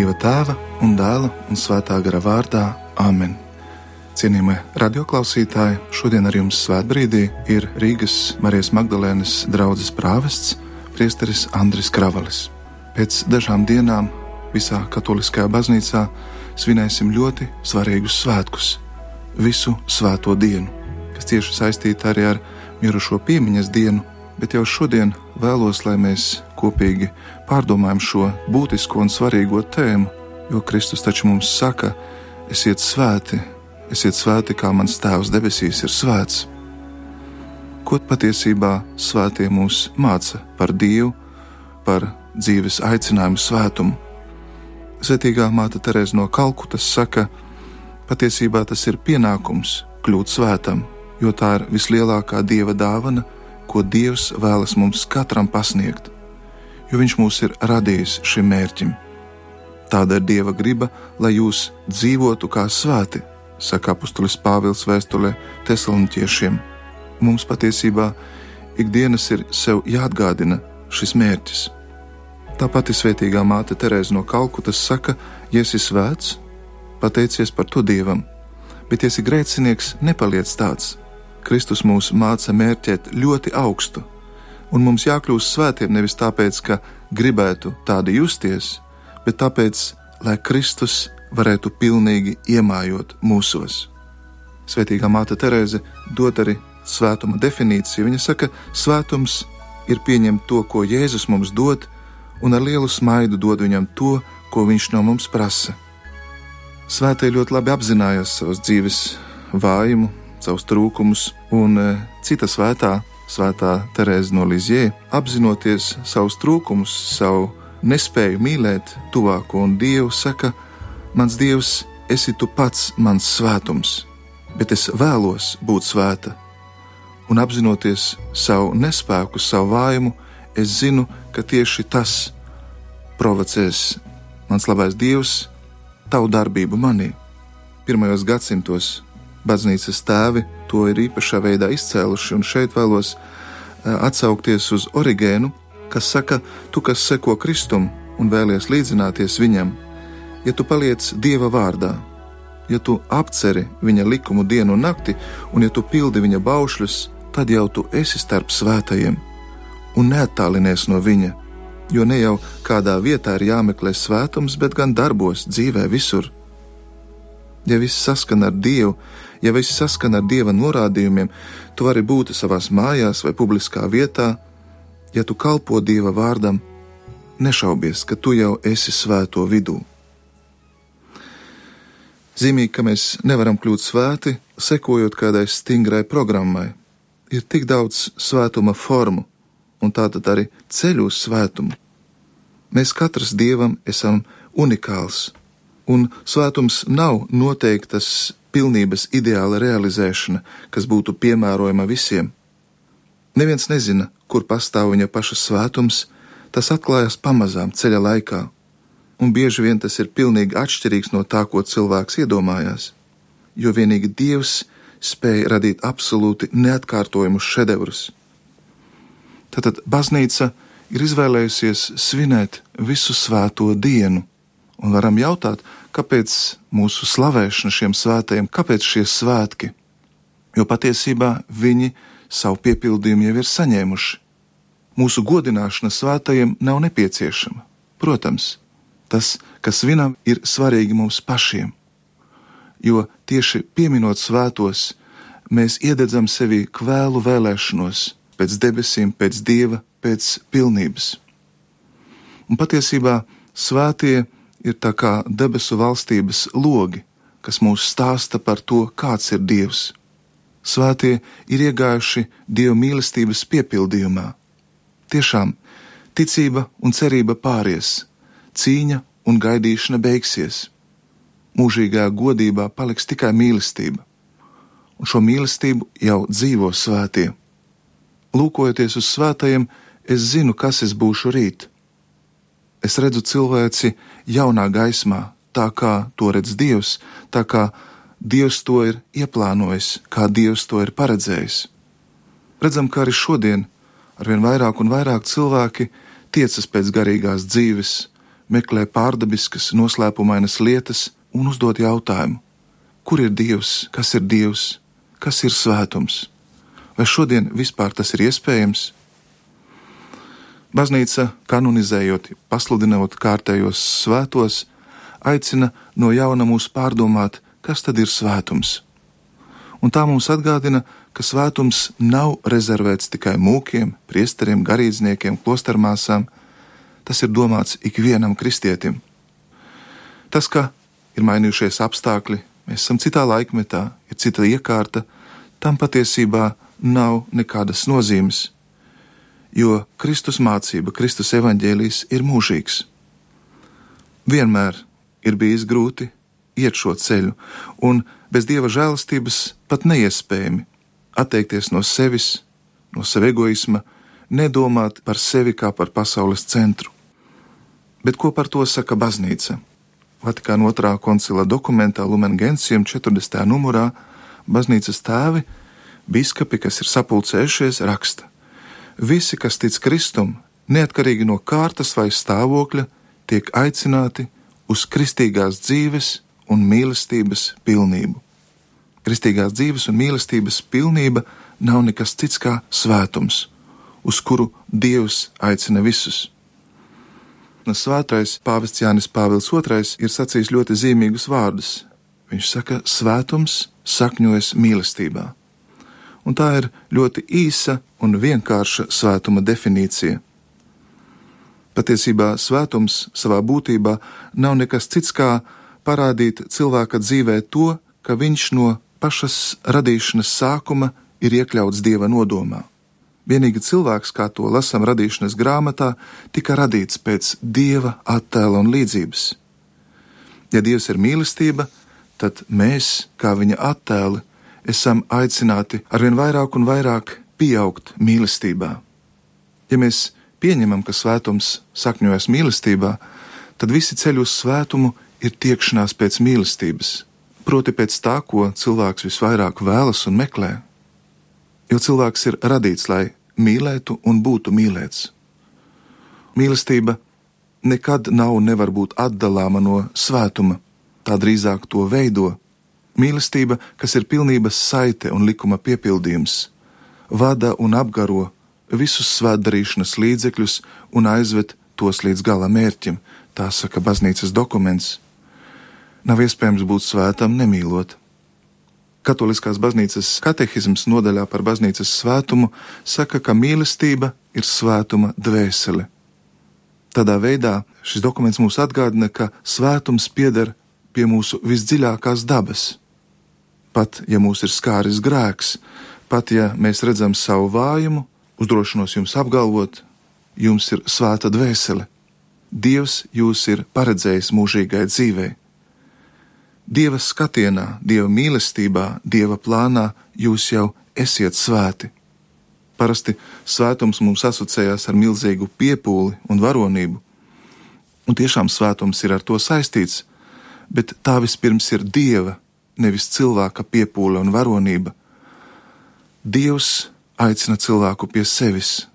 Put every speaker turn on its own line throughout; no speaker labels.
Dieva tēva un dēla un svētā gara vārdā Āmen. Cienījamie radioklausītāji, šodien ar jums svētbrīdī ir Rīgas Marijas Magdalēnas draugs prāvests, priesteris Andris Kravalis. Pēc dažām dienām visā katoliskajā baznīcā svinēsim ļoti svarīgus svētkus, visu svēto dienu, kas cieši saistīta arī ar mirušo piemiņas dienu, bet jau šodien vēlos, lai mēs kopīgi pārdomājam šo būtisko un svarīgo tēmu, jo Kristus taču mums saka, esiet svēti, esiet svēti, kā mans Tēvs debesīs ir svēts. Ko patiesībā svētie mūs māca par Dievu, par dzīves aicinājumu svētumu? Svetīgā māte Terēza no Kalkutas saka, patiesībā tas ir pienākums kļūt svētam, jo tā ir vislielākā dieva dāvana, ko Dievs vēlas mums katram pasniegt, jo Viņš mūs ir radījis šim mērķim. Tāda ir Dieva griba, lai jūs dzīvotu kā svēti, saka apustulis Pāvils vēstulē Tesaloniķiešiem. Mums patiesībā ikdienas ir sev jāatgādina šis mērķis. Tā pati svētīgā māte Terēza no Kalkutas saka, ja esi svēts, pateicies par to Dievam, bet, ja esi grēcinieks, nepaliec tāds. Kristus mūs māca mērķēt ļoti augstu, un mums jākļūst svētiem nevis tāpēc, ka gribētu tādi justies, bet tāpēc, lai Kristus varētu pilnīgi iemājot mūsos. Svētīgā māte Terēze dod arī svētuma definīciju. Viņa saka, svētums ir pieņemt to, ko Jēzus mums dod, un ar lielu smaidu dod viņam to, ko viņš no mums prasa. Svētie ļoti labi apzinājās savas dzīves vājumu, savus trūkumus, un e, cita svētā, svētā Terēza no Lizjē, apzinoties savus trūkumus, savu nespēju mīlēt tuvāko un Dievu, saka, Mans Dievs, esi tu pats mans svētums, bet es vēlos būt svēta. Un apzinoties savu nespēku, savu vājumu, es zinu, ka tieši tas provocēs mans labais Dievs, tavu darbību manī. Pirmajos gadsimtos baznīcas tēvi to ir īpašā veidā izcēluši, un šeit vēlos eh, atsaukties uz Origēnu, kas saka, tu, kas seko Kristum un vēlies līdzināties viņam, ja tu paliec Dieva vārdā, ja tu apceri viņa likumu dienu un nakti, un ja tu pildi viņa baušļus, tad jau tu esi starp svētajiem un neattālinies no viņa, jo ne jau kādā vietā ir jāmeklē svētums, bet gan darbos, dzīvē, visur. Ja viss saskan ar Dievu, ja viss saskan ar Dieva norādījumiem, tu vari būt savās mājās vai publiskā vietā, ja tu kalpo Dieva vārdam, nešaubies, ka tu jau esi svēto vidū. Zīmīgi, ka mēs nevaram kļūt svēti, sekojot kādai stingrai programmai. Ir tik daudz svētuma formu, un tātad arī ceļu uz svētumu. Mēs katrs dievam esam unikāls, un svētums nav noteiktas pilnības ideāla realizēšana, kas būtu piemērojama visiem. Neviens nezina, kur pastāv viņa paša svētums, tas atklājas pamazām ceļa laikā un bieži vien tas ir pilnīgi atšķirīgs no tā, ko cilvēks iedomājās. Jo vienīgi Dievs spēja radīt absolūti neatkārtojumus šedevrus. Tātad baznīca ir izvēlējusies svinēt visu svēto dienu, un varam jautāt, kāpēc mūsu slavēšana šiem svētajiem, kāpēc šie svētki? Jo patiesībā viņi savu piepildījumu jau ir saņēmuši. Mūsu godināšana svētajiem nav nepieciešama. Protams, Tas, kas svinam, ir svarīgi mums pašiem. Jo tieši pieminot svētos, mēs iededzam sevi kvēlu vēlēšanos pēc debesīm, pēc dieva, pēc pilnības. Un patiesībā svētie ir tā kā debesu valstības logi, kas mūs stāsta par to, kāds ir Dievs. Svētie ir iegājuši Dieva mīlestības piepildījumā. Tiešām ticība un cerība pāries, cīņa un gaidīšana beigsies. Mūžīgā godībā paliks tikai mīlestība, un šo mīlestību jau dzīvo svētie. Lūkojoties uz svētajiem, es zinu, kas es būšu rīt. Es redzu cilvēci jaunā gaismā, tā kā to redz Dievs, tā kā Dievs to ir ieplānojis, kā Dievs to ir paredzējis. Redzam, ka arī šodien arvien vairāk un vairāk cilvēki tiecas pēc garīgās dzīves, meklē pārdabiskas, noslēpumainas lietas un uzdod jautājumu: kur ir Dievs, kas ir Dievs, kas ir svētums? Vai šodien vispār tas ir iespējams? Baznīca, kanonizējot, pasludinot kārtējos svētos, aicina no jauna mūs pārdomāt, kas tad ir svētums. Un tā mums atgādina, ka svētums nav rezervēts tikai mūkiem, priesteriem, garīdzniekiem, klostermāsām. Tas ir domāts ikvienam kristietim. Tas, ka ir mainījušies apstākļi, mēs esam citā laikmetā, ir cita iekārta, tam patiesībā nav nekādas nozīmes jo Kristus mācība, Kristus evaņģēlijs ir mūžīgs. Vienmēr ir bijis grūti iet šo ceļu, un bez dieva žēlastības pat neiespējami atteikties no sevis, no sava egoisma, nedomāt par sevi kā par pasaules centru. Bet ko par to saka baznīca? Vatikāna otrā koncila dokumentā Lumen Gentium 40. numurā baznīcas tēvi, biskupi, kas ir sapulcējušies, raksta: Visi, kas tic Kristum, neatkarīgi no kārtas vai stāvokļa, tiek aicināti uz kristīgās dzīves un mīlestības pilnību. Kristīgās dzīves un mīlestības pilnība nav nekas cits kā svētums, uz kuru Dievs aicina visus. Svētais pāvests Jānis Pāvils II ir sacījis ļoti zīmīgus vārdus. Viņš saka, svētums sakņojas mīlestībā un tā ir ļoti īsa un vienkārša svētuma definīcija. Patiesībā svētums savā būtībā nav nekas cits kā parādīt cilvēka dzīvē to, ka viņš no pašas radīšanas sākuma ir iekļauts dieva nodomā. Vienīgi cilvēks, kā to lasām radīšanas grāmatā, tika radīts pēc dieva attēla un līdzības. Ja dievs ir mīlestība, tad mēs, kā viņa attēli, esam aicināti arvien vairāk un vairāk pieaugt mīlestībā. Ja mēs pieņemam, ka svētums sakņojas mīlestībā, tad visi ceļi uz svētumu ir tiekšanās pēc mīlestības, proti pēc tā, ko cilvēks visvairāk vēlas un meklē. Jo cilvēks ir radīts, lai mīlētu un būtu mīlēts. Mīlestība nekad nav un nevar būt atdalāma no svētuma, tā drīzāk to veido Mīlestība, kas ir pilnības saite un likuma piepildījums, vada un apgaro visus svētdarīšanas līdzekļus un aizved tos līdz gala mērķim, tā saka baznīcas dokuments. Nav iespējams būt svētam nemīlot. Katoliskās baznīcas katehisms nodaļā par baznīcas svētumu saka, ka mīlestība ir svētuma dvēsele. Tādā veidā šis dokuments mums atgādina, ka svētums pieder pie mūsu visdziļākās dabas. Pat ja mūs ir skāris grēks, pat ja mēs redzam savu vājumu, uzdrošinos jums apgalvot, jums ir svēta dvēsele. Dievs jūs ir paredzējis mūžīgai dzīvei. Dieva skatienā, Dieva mīlestībā, Dieva plānā jūs jau esiet svēti. Parasti svētums mums asociējās ar milzīgu piepūli un varonību, un tiešām svētums ir ar to saistīts, bet tā vispirms ir Dieva, nevis cilvēka piepūle un varonība. Dievs aicina cilvēku pie sevis,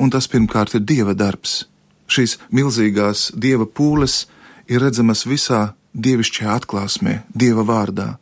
un tas pirmkārt ir Dieva darbs. Šīs milzīgās Dieva pūles ir redzamas visā dievišķajā atklāsmē, Dieva vārdā,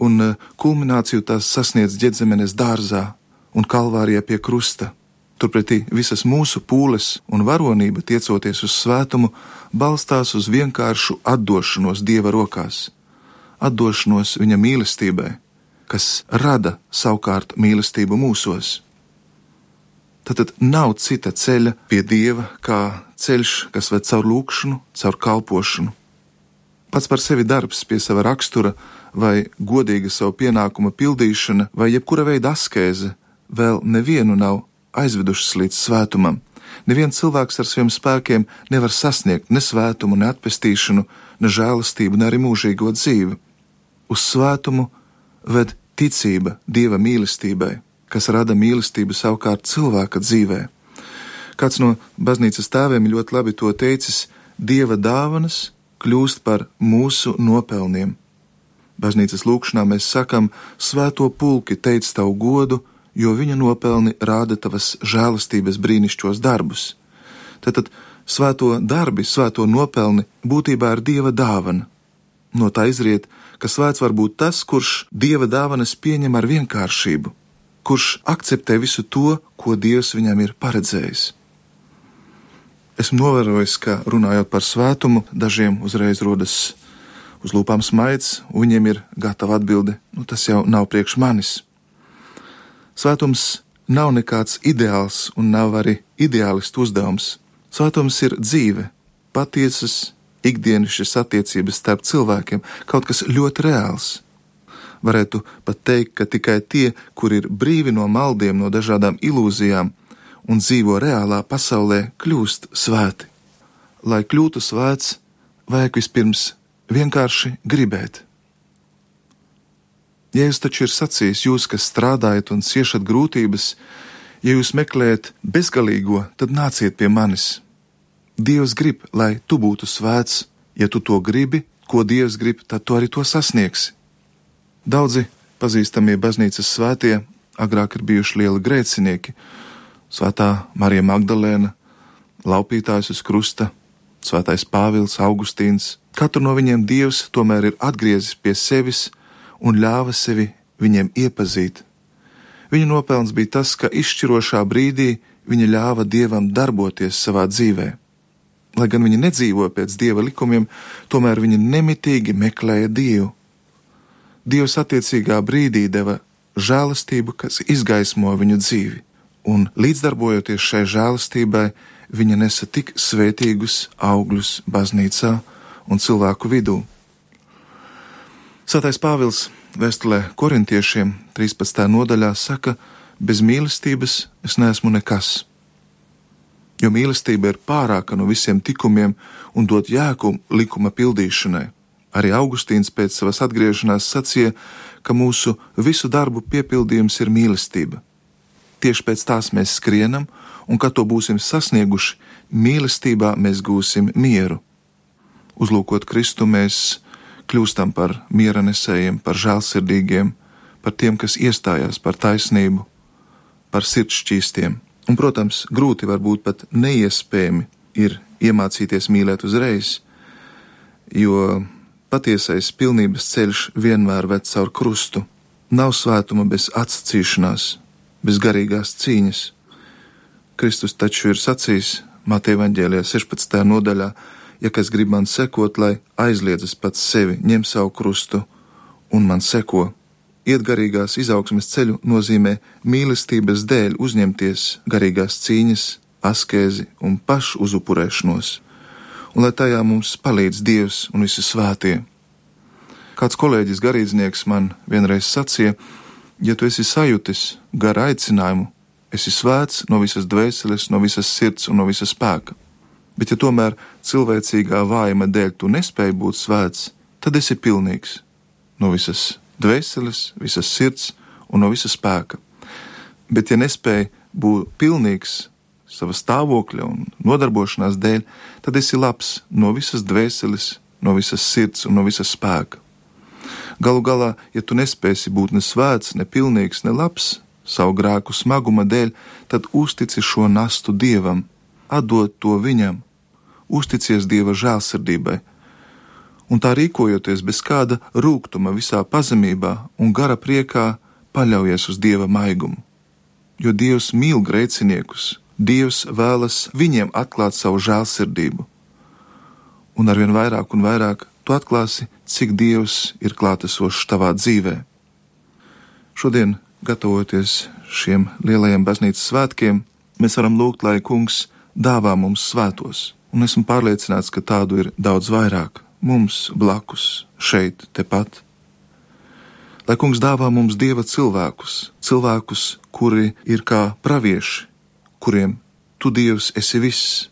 un eh, kulmināciju tās sasniedz ģedzemenes dārzā un kalvārijā pie krusta. Turpretī visas mūsu pūles un varonība, tiecoties uz svētumu, balstās uz vienkāršu atdošanos Dieva rokās, atdošanos Viņa mīlestībai, kas rada savukārt mīlestību mūsos. Tad nav cita ceļa pie Dieva kā ceļš, kas ved caur lūkšanu, caur kalpošanu. Pats par sevi darbs pie sava rakstura, vai godīga savu pienākumu pildīšana, vai jebkura veida askēze vēl nevienu nav aizvedušas līdz svētumam. Neviens cilvēks ar saviem spēkiem nevar sasniegt ne svētumu, ne atpestīšanu, ne žēlastību, ne arī mūžīgo dzīvi. Uz svētumu ved ticība dieva mīlestībai, kas rada mīlestību savukārt cilvēka dzīvē. Kāds no baznīcas tēviem ļoti labi to teicis: Dieva dāvanas kļūst par mūsu nopelniem. Baznīcas lūkšanā mēs sakam: Svēto pulki teic tavu godu, jo viņa nopelni rāda tavas žēlastības brīnišķos darbus. Tātad Svēto darbi, svēto nopelni būtībā ir dieva dāvana. No tā izriet, ka svēts var būt tas, kurš dieva dāvanas pieņem ar vienkāršību, kurš akceptē visu to, ko dievs viņam ir paredzējis. Esmu novērojis, ka runājot par svētumu, dažiem uzreiz rodas uz lūpām smaids, un viņiem ir gatava atbilde: nu, tas jau nav priekš manis. Svētums nav nekāds ideāls un nav arī ideālistu uzdevums. Svētums ir dzīve, patiesas, ikdienišķas attiecības starp cilvēkiem, kaut kas ļoti reāls. Varētu pat teikt, ka tikai tie, kur ir brīvi no maldiem, no dažādām ilūzijām un dzīvo reālā pasaulē, kļūst svēti. Lai kļūtu svēts, vajag vispirms vienkārši gribēt. Jēzus taču ir sacījis, jūs, kas strādājat un ciešat grūtības, ja jūs meklējat bezgalīgo, tad nāciet pie manis. Dievs grib, lai tu būtu svēts, ja tu to gribi, ko Dievs grib, tad tu arī to sasniegsi. Daudzi pazīstamie baznīcas svētie agrāk ir bijuši lieli grēcinieki. Svētā Marija Magdalēna, laupītājs uz krusta, Svētais Pāvils, Augustīns. Katru no viņiem Dievs tomēr ir atgriezis pie sevis un ļāva sevi viņiem iepazīt. Viņa nopelns bija tas, ka izšķirošā brīdī viņa ļāva Dievam darboties savā dzīvē. Lai gan viņi nedzīvoja pēc Dieva likumiem, tomēr viņi nemitīgi meklēja Dievu. Dievs attiecīgā brīdī deva žēlastību, kas izgaismo viņu dzīvi, un līdzdarbojoties šai žēlastībai, viņa nesa tik svētīgus augļus baznīcā un cilvēku vidū. Svētais Pāvils vēstulē korintiešiem 13. nodaļā saka, bez mīlestības es neesmu nekas. Jo mīlestība ir pārāka no visiem tikumiem un dot jēgu likuma pildīšanai. Arī Augustīns pēc savas atgriešanās sacīja, ka mūsu visu darbu piepildījums ir mīlestība. Tieši pēc tās mēs skrienam, un kad to būsim sasnieguši, mīlestībā mēs gūsim mieru. Uzlūkot Kristu, mēs kļūstam par miera nesējiem, par žēlsirdīgiem, par tiem, kas iestājās par taisnību, par sirdšķīstiem. Un, protams, grūti, varbūt pat neiespējami ir iemācīties mīlēt uzreiz, jo patiesais pilnības ceļš vienmēr ved caur krustu. Nav svētuma bez atsacīšanās, bez garīgās cīņas. Kristus taču ir sacījis Mateja Vāģēlijā 16. nodaļā, ja kas grib man sekot, lai aizliedzas pats sevi, ņem savu krustu un man seko. Iet garīgās izaugsmes ceļu nozīmē mīlestības dēļ uzņemties garīgās cīņas, askēzi un pašu uzupurēšanos, un lai tajā mums palīdz Dievs un visi svētie. Kāds kolēģis garīdznieks man vienreiz sacīja, ja tu esi sajūtis garu aicinājumu, esi svēts no visas dvēseles, no visas sirds un no visas spēka bet ja tomēr cilvēcīgā vājuma dēļ tu nespēji būt svēts, tad esi pilnīgs no visas dvēseles, visas sirds un no visas spēka. Bet, ja nespēji būt pilnīgs sava stāvokļa un nodarbošanās dēļ, tad esi labs no visas dvēseles, no visas sirds un no visas spēka. Galu galā, ja tu nespēsi būt ne svēts, ne pilnīgs, ne labs savu grēku smaguma dēļ, tad uztici šo nastu dievam, atdod to viņam uzticies Dieva žēlsirdībai, un tā rīkojoties bez kāda rūkuma visā pazemībā un gara priekā, paļaujies uz Dieva maigumu. Jo Dievs mīl grēciniekus, Dievs vēlas viņiem atklāt savu žēlsirdību, un arvien vairāk un vairāk tu atklāsi, cik Dievs ir klātesošs tavā dzīvē. Šodien, gatavoties šiem lielajiem baznīcas svētkiem, mēs varam lūgt, lai Kungs dāvā mums svētos un esmu pārliecināts, ka tādu ir daudz vairāk mums blakus, šeit, tepat. Lai kungs dāvā mums dieva cilvēkus, cilvēkus, kuri ir kā pravieši, kuriem tu dievs esi viss.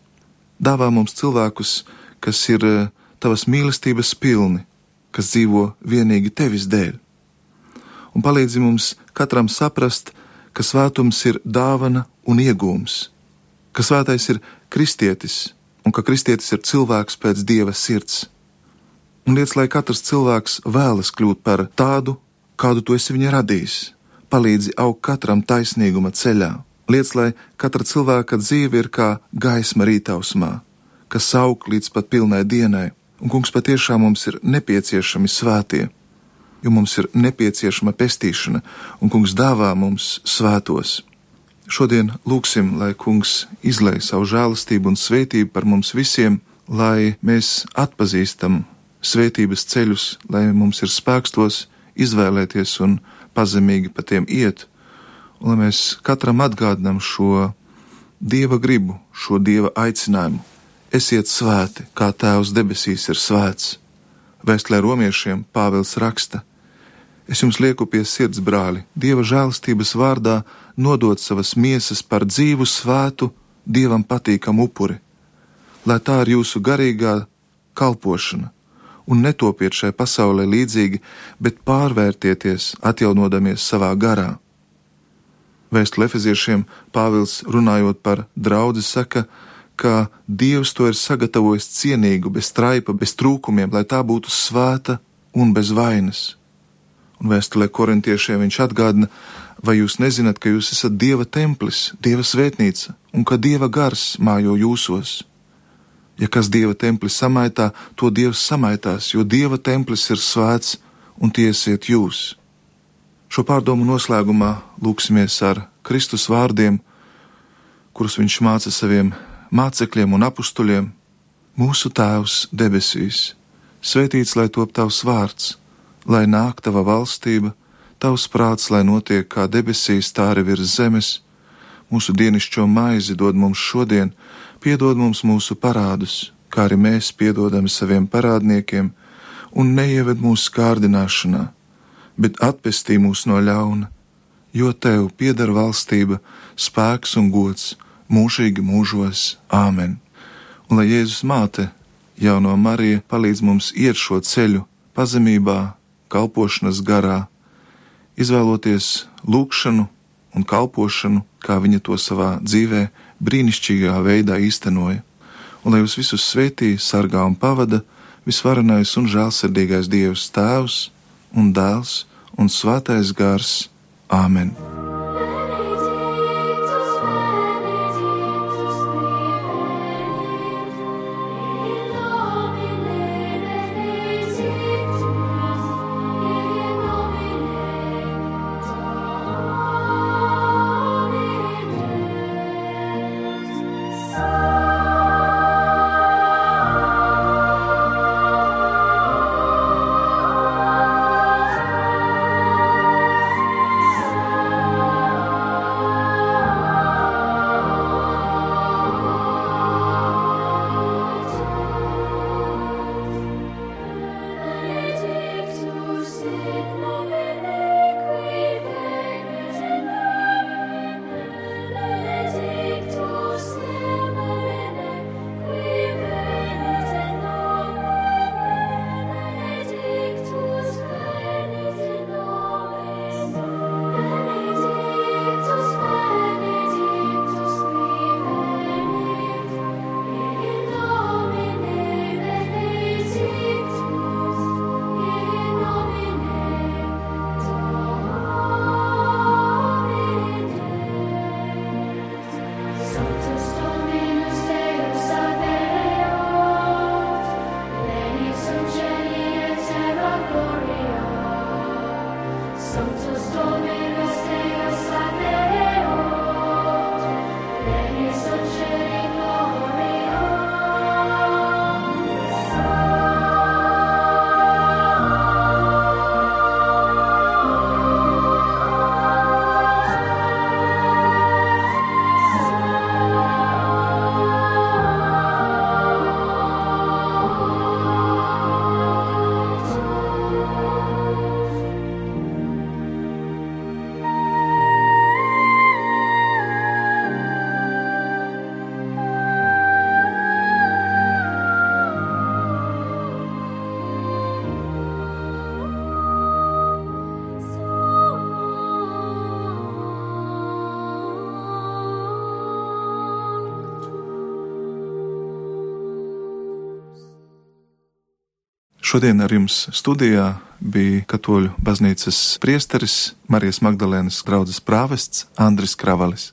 Dāvā mums cilvēkus, kas ir eh, tavas mīlestības pilni, kas dzīvo vienīgi tevis dēļ. Un palīdzi mums katram saprast, ka svētums ir dāvana un iegūms, ka svētais ir kristietis, un ka kristietis ir cilvēks pēc dieva sirds. Un liec, lai katrs cilvēks vēlas kļūt par tādu, kādu tu esi viņa radījis, palīdzi augt katram taisnīguma ceļā. Liec, lai katra cilvēka dzīve ir kā gaisma rītausmā, kas aug līdz pat pilnai dienai, un kungs patiešām mums ir nepieciešami svētie, jo mums ir nepieciešama pestīšana, un kungs dāvā mums svētos. Šodien lūgsim, lai kungs izlai savu žēlastību un svētību par mums visiem, lai mēs atpazīstam svētības ceļus, lai mums ir spēks tos izvēlēties un pazemīgi pa tiem iet, un lai mēs katram atgādinām šo dieva gribu, šo dieva aicinājumu. Esiet svēti, kā Tēvs debesīs ir svēts. Vēstlē romiešiem Pāvils raksta: Es jums lieku pie sirds, brāli, dieva žēlstības vārdā nodot savas miesas par dzīvu, svētu, dievam patīkamu upuri, lai tā ir jūsu garīgā kalpošana, un netopiet šai pasaulē līdzīgi, bet pārvērtieties, atjaunodamies savā garā. Vēstu lefeziešiem Pāvils runājot par draugu saka, ka Dievs to ir sagatavojis cienīgu, bez straipa, bez trūkumiem, lai tā būtu svēta un bez vainas. Un vēstulē korintiešiem viņš atgādina, vai jūs nezināt, ka jūs esat Dieva templis, Dieva svētnīca, un ka Dieva gars mājo jūsos. Ja kas dieva templi samaitā, to dievs samaitās, jo dieva templis ir svēts un tiesiet jūs. Šo pārdomu noslēgumā lūksimies ar Kristus vārdiem, kurus viņš māca saviem mācekļiem un apstuļiem. Mūsu Tēvs debesīs, svētīts lai top tavs vārds, lai nāk tava valstība, tavs prāts, lai notiek kā debesīs, tā arī virs zemes. Mūsu dienascho maizi dod mums šodien, piedod mums mūsu parādus, kā arī mēs piedodam saviem parādniekiem, un neieved mūsu kārdināšanā, bet atpestī mūs no ļauna, jo tev pieder valstība, spēks un gods mūžīgi mūžos. Āmen! Un lai Jēzus māte, jauno Marija, palīdz mums iet šo ceļu pazemībā, kalpošanas garā, izvēloties lūgšanu un kalpošanu, kā viņa to savā dzīvē brīnišķīgā veidā īstenoja, un lai jūs visus svētī, sargā un pavada visvarenais un žēlsirdīgais Dievs Tēvs un Dēls un Svētais Gars. Āmen! Šodien ar jums studijā bija Katoļu baznīcas priesteris Marijas Magdalēnas draudzes prāvests Andris Kravalis.